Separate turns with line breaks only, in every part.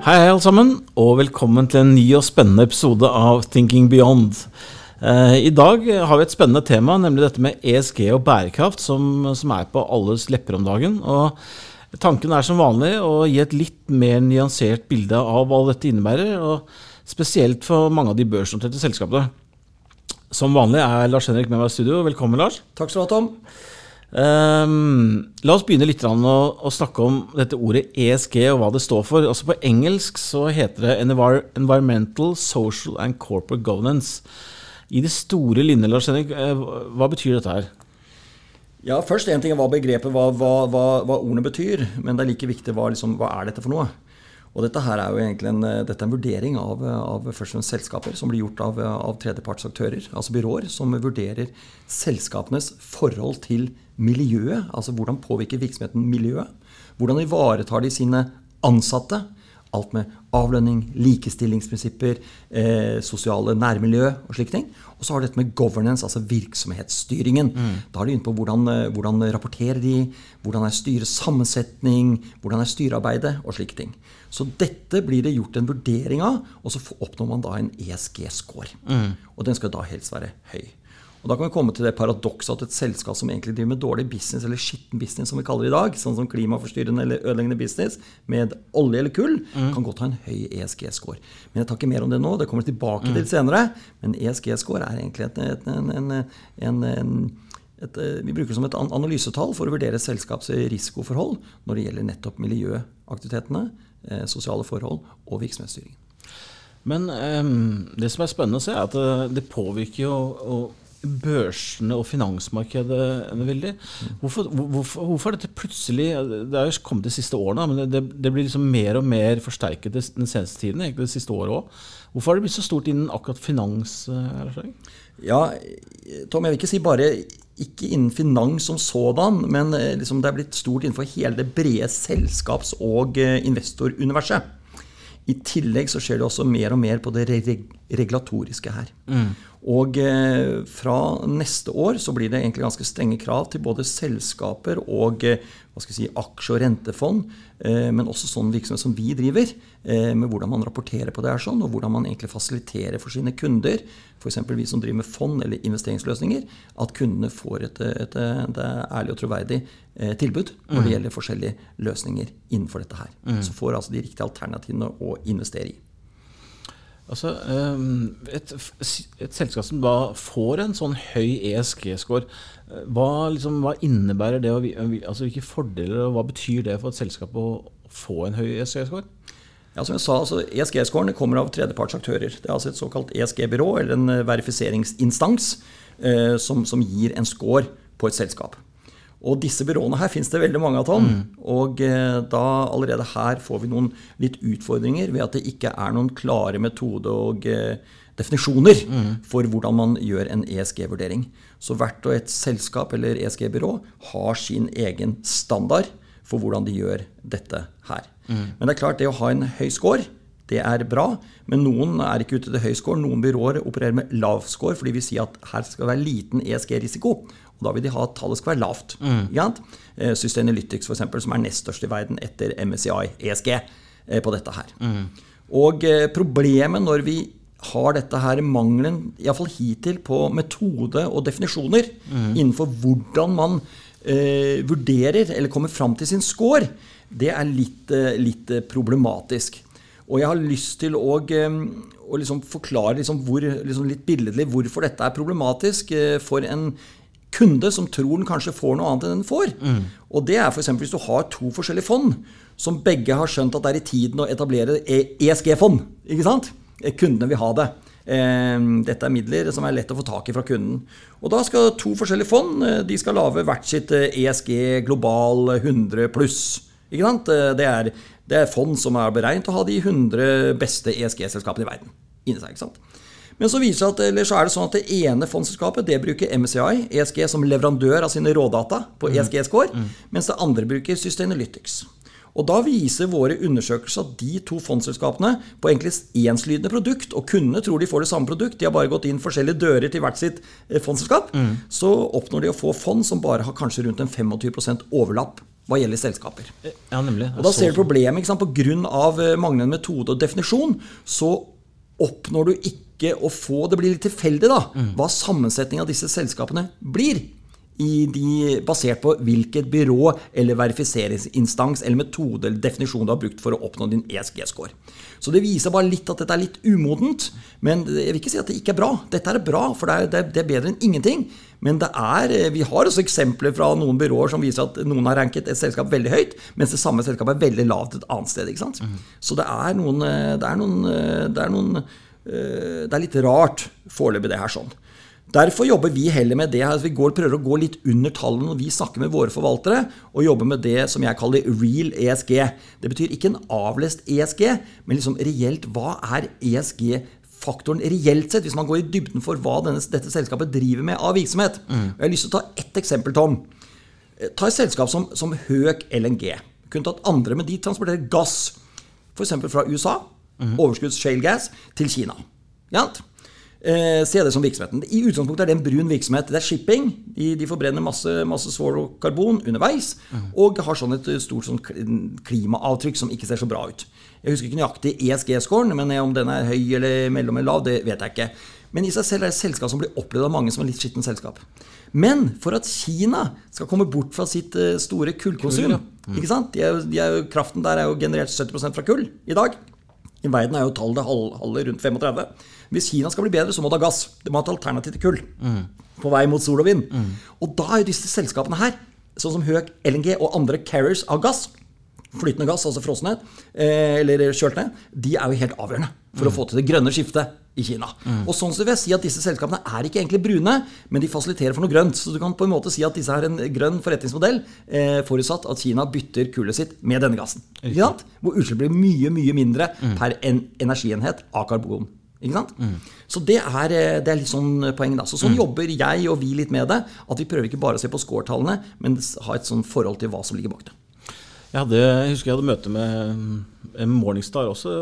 Hei, hei alle sammen, og velkommen til en ny og spennende episode av Thinking Beyond. Eh, I dag har vi et spennende tema, nemlig dette med ESG og bærekraft, som, som er på alles lepper om dagen. Og Tanken er som vanlig å gi et litt mer nyansert bilde av hva dette innebærer, og spesielt for mange av de børsnoterte selskapene. Som vanlig er Lars Henrik med meg i studio. Velkommen, Lars.
Takk skal du ha, Tom.
Um, la oss begynne litt å, å, snakke om dette ordet ESG og hva det står for. Altså På engelsk så heter det Environmental, Social and Corporate Governance. I det store linje, Lars Henrik, eh, hva betyr dette her?
Ja, først en ting er hva begrepet, hva, hva, hva, hva ordene betyr. Men det er like viktig hva, liksom, hva er dette for noe. Og dette her er jo egentlig en, dette er en vurdering av, av først og fremst selskaper som blir gjort av, av tredjepartsaktører, altså byråer, som vurderer selskapenes forhold til miljøet. Altså hvordan påvirker virksomheten miljøet? Hvordan ivaretar de sine ansatte? Alt med avlønning, likestillingsprinsipper, eh, sosiale nærmiljø og slike ting. Og så har du dette med governance, altså virksomhetsstyringen. Mm. Da er de inne på hvordan, eh, hvordan rapporterer de, hvordan er styrets sammensetning, hvordan er styrearbeidet og slike ting. Så dette blir det gjort en vurdering av, og så oppnår man da en ESG-score. Mm. Og den skal da helst være høy. Og Da kan vi komme til det paradokset at et selskap som egentlig driver med dårlig business, eller skitten business som vi kaller det i dag, sånn som klimaforstyrrende eller ødeleggende business, med olje eller kull, mm. kan godt ha en høy ESG-score. Men jeg tar ikke mer om det nå, det kommer vi tilbake mm. til senere. Men ESG-score er egentlig et, en, en, en et, vi bruker det som et analysetall for å vurdere selskaps risikoforhold når det gjelder nettopp miljøaktivitetene, eh, sosiale forhold og virksomhetsstyringen.
Men um, det som er spennende å se, er at det, det påvirker jo børsene og finansmarkedet veldig. Hvorfor, hvorfor, hvorfor, er dette plutselig Det er jo kommet de siste årene, men det, det, blir liksom mer og mer forsterket den seneste tiden. egentlig det siste året også. Hvorfor har det blitt så stort innen akkurat finans? Eh,
ja, Tom, jeg vil ikke si bare ikke innen finans som sådan, men eh, liksom det er blitt stort innenfor hele det brede selskaps- og eh, investoruniverset. I tillegg så skjer det også mer og mer på det regulatoriske her. Mm. Og eh, fra neste år så blir det egentlig ganske strenge krav til både selskaper og eh, hva skal jeg si, aksje- og rentefond, eh, men også sånn virksomhet som vi driver, eh, med hvordan man rapporterer på det her sånn, og hvordan man egentlig fasiliterer for sine kunder, f.eks. vi som driver med fond eller investeringsløsninger, at kundene får et, et, et, ærlig og troverdig tilbud når det mm. gjelder forskjellige løsninger innenfor dette her. Mm. Så får altså de riktige alternativene å investere i.
Altså, ehm, et, et, selskap som da får en sånn høy ESG-score, eh, hva, liksom, hva, innebærer det? Altså, hvilke fordeler og hva betyr det for et selskap å få en høy ESG-score?
Ja, som jeg sa, altså, ESG-scoren kommer av tredjepartsaktører. Det er altså et såkalt ESG-byrå, eller en eh, verifiseringsinstans, eh, som, som gir en score på et selskap. Og disse byråene her finnes det veldig mange av, Tom. Mm. Og eh, da allerede her får vi noen litt utfordringer ved at det ikke er noen klare metode og eh, definisjoner mm. for hvordan man gjør en ESG-vurdering. Så hvert og et selskap eller ESG-byrå har sin egen standard for hvordan de gjør dette her. Mm. Men det er klart, det å ha en høy score det er bra, men noen er ikke ute til høy score. Noen byråer opererer med lav score fordi vi sier at her skal det være liten ESG-risiko. Og da vil de ha at tallet skal være lavt. Mm. Eh, f.eks., for eksempel, som er nest størst i verden etter MSCI ESG eh, på dette her. Mm. Og eh, problemet når vi har dette her mangelen, iallfall hittil, på metode og definisjoner mm. innenfor hvordan man eh, vurderer eller kommer fram til sin score, det er litt, litt problematisk. Og jeg har lyst til å, å liksom forklare liksom hvor, liksom litt billedlig hvorfor dette er problematisk for en kunde som tror den kanskje får noe annet enn den får. Mm. Og det er f.eks. hvis du har to forskjellige fond som begge har skjønt at det er i tiden å etablere ESG-fond. ikke sant? Eh, kundene vil ha det. Ehm, dette er midler som er lett å få tak i fra kunden. Og Da skal to forskjellige fond eh, de skal lage hvert sitt ESG eh, e global 100 pluss. Ikke sant? Det er, det er fond som er beregnet å ha de 100 beste ESG-selskapene i verden inni seg. ikke sant? Men så, at, så, er det sånn at det ene fondsselskapet det bruker MSCI, ESG, som leverandør av sine rådata på mm. ESG-score, mm. mens det andre bruker Sustainalytics. Og Da viser våre undersøkelser at de to fondsselskapene på egentlig enslydende produkt, og kundene tror de får det samme produkt, de har bare gått inn forskjellige dører til hvert sitt eh, fondsselskap, mm. så oppnår de å få fond som bare har kanskje rundt en 25 overlapp hva gjelder selskaper.
Ja, nemlig.
Og da ser du problemet. ikke sant? På grunn av eh, manglende metode og definisjon så oppnår du ikke å få Det blir litt tilfeldig da, hva sammensetningen av disse selskapene blir. I de, basert på hvilket byrå eller verifiseringsinstans eller metode eller definisjon du har brukt for å oppnå din ESG-score. Så det viser bare litt at dette er litt umodent. Men jeg vil ikke si at det ikke er bra. Dette er bra, for det er, det er, bedre enn ingenting. Men det er, vi har også eksempler fra noen byråer som viser at noen har ranket et selskap veldig høyt, mens det samme selskapet er veldig lavt et annet sted. ikke sant? Så det er noen Det er, noen, det er, noen, det er litt rart foreløpig, det her sånn. Derfor jobber vi heller med det at vi går, prøver å gå litt under tallene når vi snakker med våre forvaltere, og jobber med det som jeg kaller real ESG. Det betyr ikke en avlest ESG, men liksom reelt hva er ESG-faktoren reelt sett, hvis man går i dybden for hva denne, dette selskapet driver med av virksomhet. Mm. Jeg har lyst til å ta ett eksempel, Tom. Ta et selskap som, som Høk LNG. Kunne tatt andre, men de transporterer gass, f.eks. fra USA, mm. overskudds shale gas, til Kina. Ja? eh, se det som virksomheten. I utgangspunktet er det en brun virksomhet. Det er shipping. De, de forbrenner masse, masse svor og karbon underveis. Mm. Og har sånn et stort sånn klimaavtrykk som ikke ser så bra ut. Jeg husker ikke nøyaktig ESG-scoren, men om den er høy eller mellom eller lav, det vet jeg ikke. Men i seg selv er det et selskap som blir opplevd av mange som et litt skittent selskap. Men for at Kina skal komme bort fra sitt eh, store kullkonsum mm. ikke sant? De er, de er, Kraften der er jo generert 70 fra kull i dag. I verden er jo tallet halve rundt 35. Hvis Kina skal bli bedre, så må det ha gass. Det må ha et alternativ til kull. Mm. På vei mot sol og vind. Mm. Og da er jo disse selskapene her, sånn som Høk, LNG og andre carriers av gass, flytende gass, altså frosne eh, eller kjølt ned, de er jo helt avgjørende for mm. å få til det grønne skiftet i Kina. Mm. Og sånn så vil jeg si at Disse selskapene er ikke egentlig brune, men de fasiliterer for noe grønt. Så du kan på en måte si at disse har en grønn forretningsmodell, eh, forutsatt at Kina bytter kullet sitt med denne gassen. Hvor utslipp blir mye mye mindre mm. per en energienhet av karbon. Mm. Så det er, eh, det er, litt sånn poeng. da. Så Sånn mm. jobber jeg og vi litt med det. At vi prøver ikke bare å se på scoretallene, men ha et sånn forhold til hva som ligger bak det.
Jeg, hadde, jeg, husker jeg hadde møte med Morningstar også.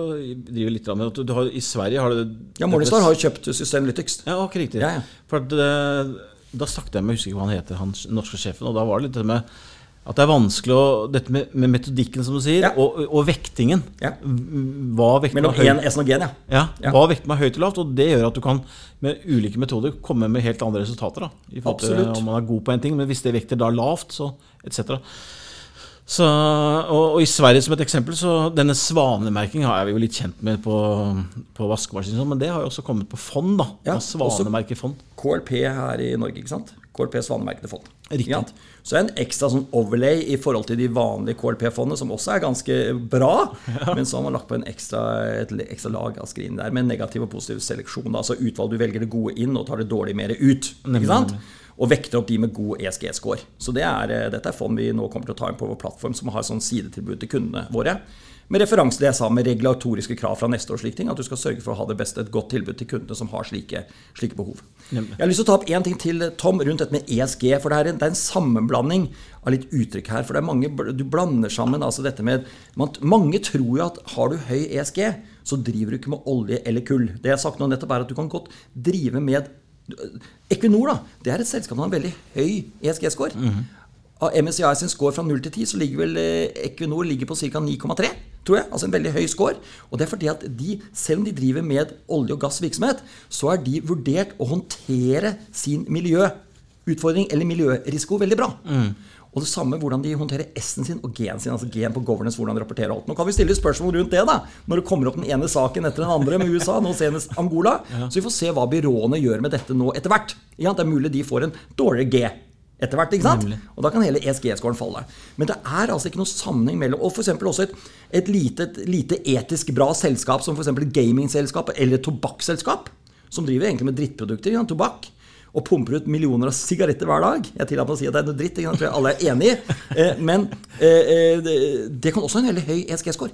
driver litt med du har, I Sverige har du
Ja, Morningstar har jo kjøpt Systemlytics.
Ja, ok, riktig. Ja, ja. For det, Da snakket jeg med jeg husker ikke hva han heter, han norske sjefen, og da var det litt det med at det er vanskelig å Dette med, med metodikken, som du sier, ja. og, og, vektingen. Ja.
Hva vekter Mellom én S og G, ja.
ja. Hva vekter man høyt og lavt? Og det gjør at du kan med ulike metoder komme med helt andre resultater. Da, i Absolutt. Til, om man er god på en ting, Men hvis det vekter da lavt, så etc. Så, og, og, i Sverige som et eksempel, så denne svanemerkingen er vi jo litt kjent med på, på vaskemaskin, men det har jo også kommet på fond. da, ja, Svanemerkefond.
KLP her i Norge, ikke sant? KLP svanemerkede fond. Riktig. Ja. Så en ekstra sånn overlay i forhold til de vanlige KLP-fondene, som også er ganske bra. Ja. Men så har man lagt på en ekstra, et ekstra lag av skrin der med negativ og positiv seleksjon. Altså utvalg du velger det gode inn og tar det dårlige mer ut. ikke sant? Og vekter opp de med god ESG-score. Så det er, eh, dette er fond vi nå kommer til å ta inn på vår plattform, som har sånn sidetilbud til kundene våre. Med referanse til det jeg sa med regulatoriske krav fra neste år. slik ting, At du skal sørge for å ha det beste, et godt tilbud til kundene som har slike, slike behov. Nemlig. Jeg har lyst til å ta opp én ting til, Tom, rundt dette med ESG. For det er en, det er en sammenblanding av litt uttrykk her. For det er mange, du blander sammen altså dette med man, Mange tror jo at har du høy ESG, så driver du ikke med olje eller kull. Det jeg har sagt nå nettopp er at du kan godt drive med Equinor da, det er et selskap som har en veldig høy ESG-score. Mm -hmm. Av MSCI sin score fra 0 til 10 så ligger vel eh, Equinor ligger på ca. 9,3 tror jeg. Altså en veldig høy score. Og det er fordi at de, selv om de driver med olje- og gassvirksomhet, så er de vurdert å håndtere sin miljøutfordring eller miljørisiko veldig bra. Mm. Og det samme hvordan de håndterer S-en sin og G-en sin. altså G-en på governance, hvordan de rapporterer alt. Nå kan vi stille spørsmål rundt det, da, når det kommer opp den ene saken etter den andre med USA, nå senest Angola. Ja. Så vi får se hva byråene gjør med dette nå etter hvert. Ja, det er mulig de får en dårligere G etter hvert. ikke sant? Nemlig. Og da kan hele ESG-skåren falle. Men det er altså ikke noen sammenheng mellom Og f.eks. også et, et, lite, et, lite, etisk bra selskap som f.eks. gamingselskap eller tobakksselskap, som driver egentlig med drittprodukter, ja, tobakk, og pumper ut millioner av sigaretter hver dag. Jeg tillater meg å si at det er noe dritt, det tror jeg alle er enig i. Eh, men eh, eh, det kan også ha en veldig høy ESG-score.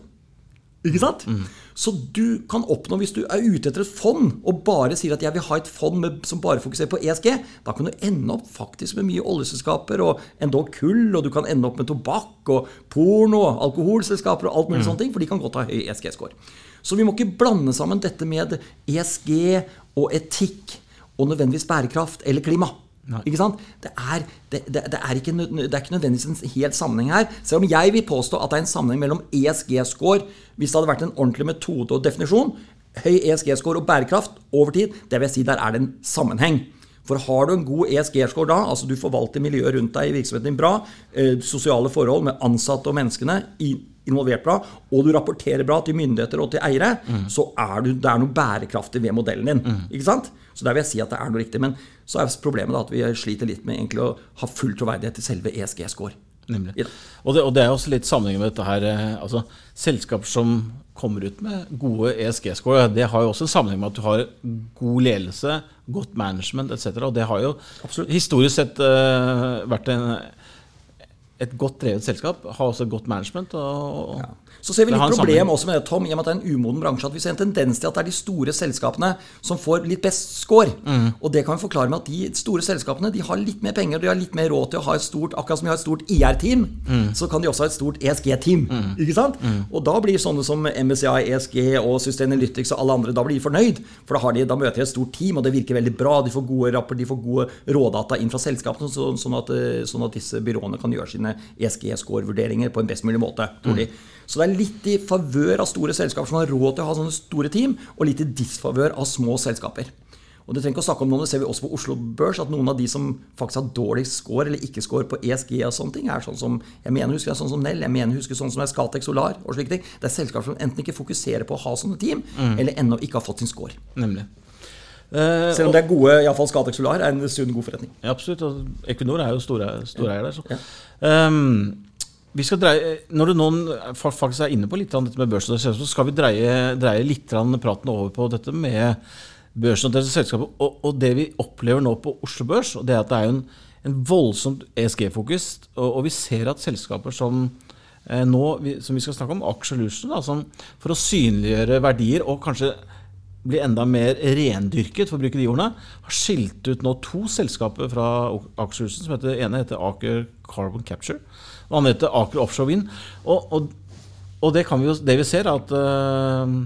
Ikke sant? Mm. Så du kan oppnå, hvis du er ute etter et fond og bare sier at jeg vil ha et fond med, som bare fokuserer på ESG, da kan du ende opp faktisk med mye oljeselskaper og endog kull, og du kan ende opp med tobakk og porno og alkoholselskaper og alt mulig mm. sånne ting, for de kan godt ha høy ESG-score. Så vi må ikke blande sammen dette med ESG og etikk og nødvendigvis bærekraft eller klima. Ikke sant? Det er, det, det, det, er ikke, det er ikke nødvendigvis en helt sammenheng her. Selv om jeg vil påstå at det er en sammenheng mellom ESG-score, hvis det hadde vært en ordentlig metode og definisjon, høy ESG-score og bærekraft over tid, det vil jeg si der er det en sammenheng. For har du en god ESG-score da, altså du forvalter miljøet rundt deg i virksomheten din bra, eh, sosiale forhold med ansatte og menneskene involvert bra, og du rapporterer bra til myndigheter og til eiere, mm. så er du, det er noe bærekraftig ved modellen din. Mm. ikke sant? Så der vil jeg si at det er noe riktig. Men så er problemet da at vi sliter litt med egentlig å ha full troverdighet til selve ESG-score.
Nemlig. Ja. Og, det, og, det, er også litt sammenheng med dette her. Eh, altså, selskaper som kommer ut med gode ESG-score, det har jo også en sammenheng med at du har god ledelse, godt management etc. Og det har jo Absolutt. historisk sett uh, vært en et godt drevet selskap har også godt management. Og,
ja. Så ser vi litt problem også med det, Tom, i og med at det er en umoden bransje, at vi ser en tendens til at det er de store selskapene som får litt best score. Mm. Og det kan vi forklare med at de store selskapene de har litt mer penger, de har litt mer råd til å ha et stort Akkurat som vi har et stort IR-team, mm. så kan de også ha et stort ESG-team. Mm. Ikke sant? Mm. Og da blir sånne som MSCI, ESG og Sustainalytics og alle andre da blir de fornøyd. For da, de, da, møter de et stort team, og det virker veldig bra. De får gode rapper, de får gode rådata inn fra selskapene, sånn at, sånn at disse byråene kan gjøre sine ESG-score-vurderinger på en best mulig måte. tror de. Så det er litt i favør av store selskaper som har råd til å ha sånne store team, og litt i disfavør av små selskaper. Og det trenger ikke å snakke om noen, det ser vi også på Oslo Børs, at noen av de som faktisk har dårligst score eller ikke score på ESG og sånne ting, er sånn som jeg mener husker jeg sånn som Nell, jeg mener husker sånn som er Scatec Solar og slike ting. Det er selskaper som enten ikke fokuserer på å ha sånne team, mm. eller ennå ikke har fått sin score.
Nemlig.
Uh, Selv om det er gode, iallfall Scatec Solar er en sunn, god forretning.
Ja, absolutt. Og Equinor er jo storeier store der. Så. Ja. Um, Dreie, når du nå faktisk er inne på litt av dette med børsen, så skal vi dreie, dreie litt praten over på dette med børsnoterte selskaper. Og, og, det vi opplever nå på Oslo Børs, og det er at det er en, en voldsomt ESG-fokus. Og, og, vi ser at selskaper som eh, nå, vi, som vi skal snakke om, Aksjelution, for å synliggjøre verdier og kanskje bli enda mer rendyrket, for å bruke de ordene, har skilt ut nå to selskaper fra Aksjelution. som heter, ene heter Aker Carbon Capture og andre heter Aker Offshore Wind. Og, og, og det, vi jo, det, vi ser, er at uh,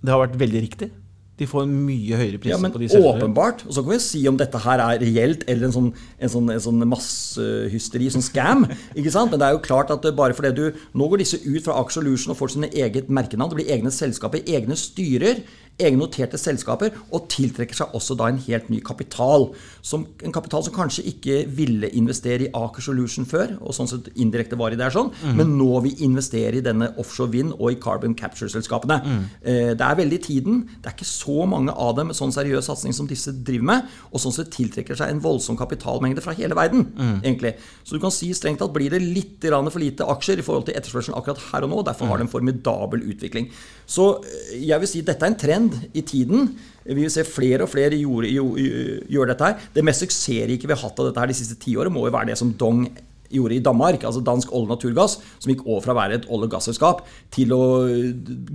det har vært veldig riktig. De får en mye høyere pris
ja, men
på de
selskapene. Åpenbart. Og så kan vi si om dette her er reelt eller en sånn, en sånn, en sånn massehysteri, sånn scam. ikke sant? Men det er jo klart at bare fordi du Nå går disse ut fra Solution og får sine eget merkenavn. Det blir egne selskaper, egne styrer egennoterte selskaper, og tiltrekker seg også da en helt ny kapital. Som, en kapital som kanskje ikke ville investere i Aker Solution før, og sånn sett indirekte var i det sånn, mm. men nå vil investere i denne offshore vind og i carbon capture-selskapene. Mm. Eh, det er veldig i tiden. Det er ikke så mange av dem med sånn seriøs satsing som disse driver med, og sånn sett tiltrekker seg en voldsom kapitalmengde fra hele verden. Mm. egentlig. Så du kan si strengt at blir det litt for lite aksjer i forhold til etterspørselen akkurat her og nå. Derfor har det en formidabel utvikling. Så eh, jeg vil si dette er en trend i tiden. Vi vil se flere og flere gjøre dette her. Det mest suksessrike vi har hatt av dette her de siste ti årene, må jo være det som Dong gjorde i Danmark, altså Dansk olje- og naturgass, som gikk over fra å være et olje- og gasselskap til å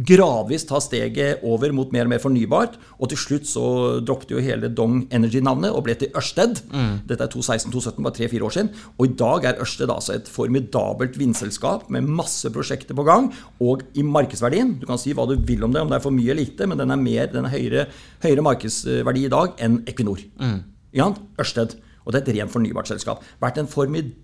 gradvis ta steget over mot mer og mer fornybart. Og til slutt så droppet jo hele Dong Energy-navnet og ble til Ørsted. Mm. Dette er 2016-2017, bare tre-fire år siden. Og i dag er Ørsted altså et formidabelt vindselskap med masse prosjekter på gang. Og i markedsverdien, du kan si hva du vil om det, om det er for mye eller lite, men den er, mer, den er høyere, høyere markedsverdi i dag enn Equinor. Mm. Ja, Ørsted. Og det er et rent fornybart selskap. Vært en formidabel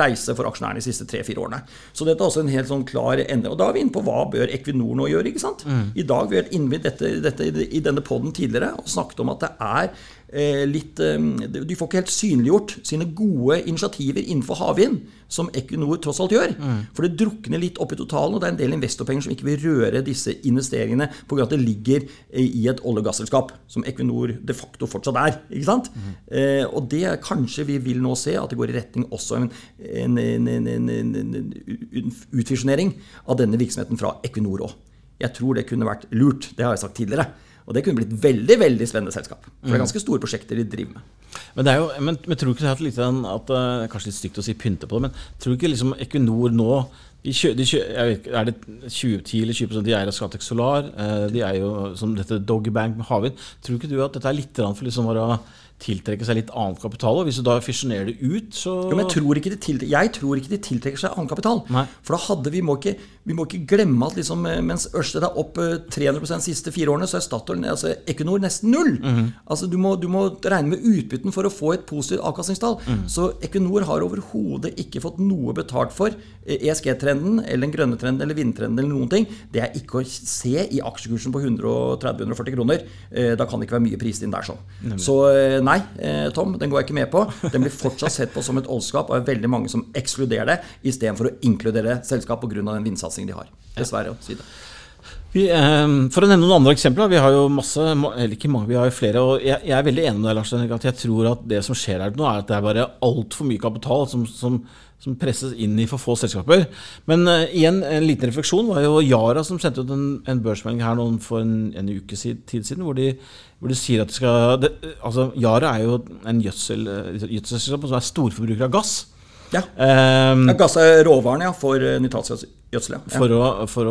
reise for aksjonærene de siste tre-fire årene. Så dette er også en helt sånn klar ende. Og da er vi inne på hva bør Equinor nå gjøre. ikke sant? Mm. I dag vi har vi innvidd dette, dette, i denne poden tidligere og snakket om at det er litt eh, De får ikke helt synliggjort sine gode initiativer innenfor havvind, som Equinor tross alt gjør. Mm. For det drukner litt opp i totalen, og det er en del investorpenger som ikke vil røre disse investeringene pga. at det ligger i et olje- og gasselskap, som Equinor de facto fortsatt er. ikke sant? Mm. Eh, og det kanskje vi vil nå se, at det går i retning også en, en, en, en utfisjonering av denne virksomheten fra Equinor òg. Jeg tror det kunne vært lurt. Det har jeg sagt tidligere. Og det kunne blitt veldig veldig spennende selskap. For det er mm. ganske store prosjekter de driver med.
Men, det er jo, men, men tror du ikke er litt, at Kanskje litt stygt å si pynte på det, men tror du ikke liksom Equinor nå De kjø, de kjø, jeg vet, er det 20, eller 20 de eier av Scatec Solar? Eh, de er jo som dette Dogbank med havvind. Tror ikke du at dette er litt for liksom å tiltrekke seg litt annen kapital. Og hvis du da fusjonerer det ut, så
jo, men jeg tror ikke de, jeg tror ikke de tiltrekker seg annen kapital.
Nei.
For da hadde vi må ikke, vi må ikke glemme at liksom, eh, mens Ørsted er opp 300 de siste fire årene, så er Statoil, altså Equinor nesten null. Mm -hmm. Altså du må, du må, regne med utbytten for å få et positivt avkastningstall. Mm. Så Equinor har overhodet ikke fått noe betalt for ESG-trenden eller den grønne trenden eller vindtrenden eller noen ting. Det er ikke å se i aksjekursen på 130-140 kroner. Eh, da kan det ikke være mye prist inn der sånn. Så eh, nei, eh, Tom, den går jeg ikke med på. Den blir fortsatt sett på som et oldskap, og er veldig mange som ekskluderer det, istedenfor å inkludere selskap pga. den vindsatsingen de har. Dessverre å si det.
Vi, eh, for å nevne noen andre eksempler. Vi har jo masse, eller ikke mange, vi har jo flere. og Jeg, jeg er veldig enig med deg, Lars. at Jeg tror at det som skjer her nå, er at det er bare altfor mye kapital som, som, som, presses inn i for få selskaper. Men uh, igjen, en liten refleksjon var jo Yara som sendte ut en, en børsmelding her noen for en, en uke tid siden, hvor de, hvor de sier at de skal det, altså Yara er jo en gjødsel, eh, gjødselselskap som er storforbruker av gass.
Ja. Um, ja gass er råvaren ja, for nitratgjødsel. Ja.
For, for,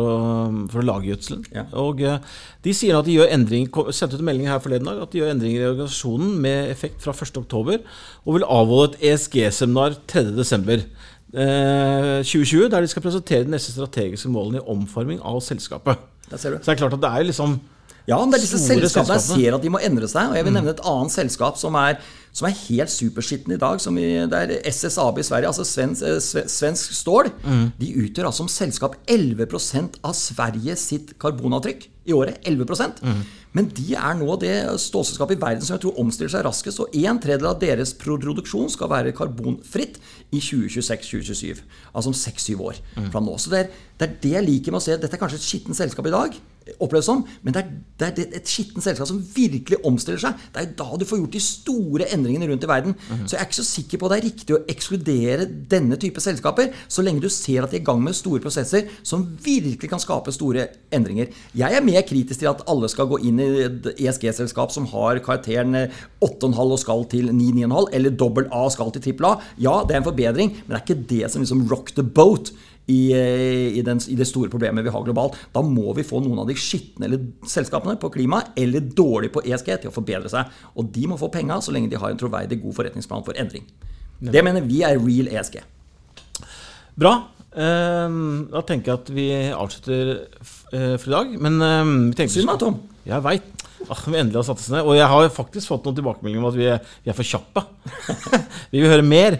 for, å, lage gjødselen. Ja. Og uh, De sier at de gjør endringer sendte ut en melding her forleden dag, at de gjør endringer i organisasjonen med effekt fra 1.10, og vil avholde et ESG-seminar 3.12. Uh, 2020, der de skal presentere de neste strategiske målene i omforming av selskapet. Så det er klart at det er liksom
ja, men det er disse selskapene jeg ser at de må endre seg. Og jeg vil mm. nevne et annet selskap som er, som er helt superskitten i dag. Som i, det er SSAB i Sverige, altså svensk, eh, svensk stål. Mm. De utgjør altså som selskap 11% av Sveriges sitt karbonavtrykk i året. 11 mm. Men de er nå det stålselskapet i verden som jeg tror omstiller seg raskest. Og en tredjedel av deres produksjon skal være karbonfritt i 2026-2027. Altså om 6-7 år mm. fra nå. Så det er, det er, det jeg liker med å se. Dette er kanskje et skittent selskap i dag oppleves som. Men det er, det er et skittent selskap som virkelig omstiller seg. Det er jo da du får gjort de store endringene rundt i verden. Mm. Så jeg er ikke så sikker på at det er riktig å ekskludere denne type selskaper, så lenge du ser at de er i gang med store prosesser som virkelig kan skape store endringer. Jeg er mer kritisk til at alle skal gå inn i et ESG-selskap som har karakteren 8,5 og skal til 9-9,5, eller dobbel A og skal til trippel A. Ja, det er en forbedring, men det er ikke det som liksom rock the boat i, i, den, i, det store problemet vi har globalt. Da må vi få noen av de skitne selskapene på klima eller dårlig på ESG til å forbedre seg. Og de må få penga så lenge de har en troverdig, god forretningsplan for endring. Det mener vi er real ESG.
Bra. Ehm, da tenker jeg at vi avslutter eh, for i dag. Men ehm, vi tenker
Synd meg, Tom.
Jeg veit. Ah, vi endelig har satt oss ned. Og jeg har faktisk fått noen tilbakemeldinger om at vi er, vi er for kjappe. vi vil høre mer.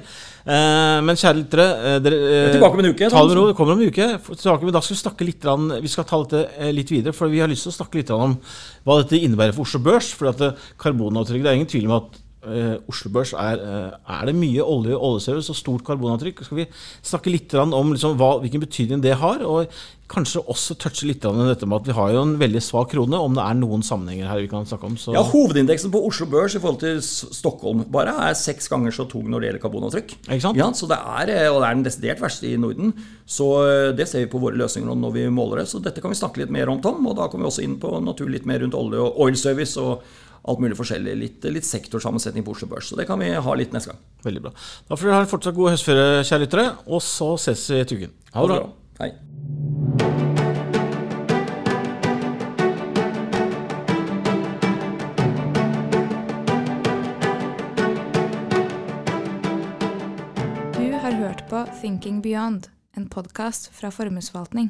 Eh, men kjære lyttere
eh, dere, eh, Tilbake om en uke.
Ta det ro, det kommer om en uke. Da skal vi snakke litt, vi skal ta dette litt videre, for vi har lyst til å snakke litt om hva dette innebærer for Oslo Børs. For at karbonavtrykket, det er ingen tvil om at Uh, Oslo Børs er, uh, er, det mye olje og oljeservice og stort karbonavtrykk. Skal vi snakke litt om liksom, hva, hvilken betydning det har? Og kanskje også touche litt om dette med at vi har jo en veldig svak krone, om det er noen sammenhenger her vi kan snakke om.
Så. Ja, Hovedindeksen på Oslo Børs i forhold til Stockholm bare er seks ganger så tung når det gjelder karbonavtrykk.
Ikke sant?
Ja, så det er, eh, Og det er den desidert verste i Norden. Så eh, det ser vi på våre løsninger når vi måler det. Så dette kan vi snakke litt mer om, Tom. Og da kommer vi også inn på naturlig litt mer rundt olje og oil service. og alt mulig forskjellig. Litt, litt sektorsammensetning på Oslo Børs. Så det kan vi ha litt neste gang.
Veldig bra. Da får dere ha en fortsatt god høstferie, kjære lyttere. Og så ses vi til uken.
Ha det bra. Hei.
på Thinking Beyond, en podkast fra Formuesforvaltning.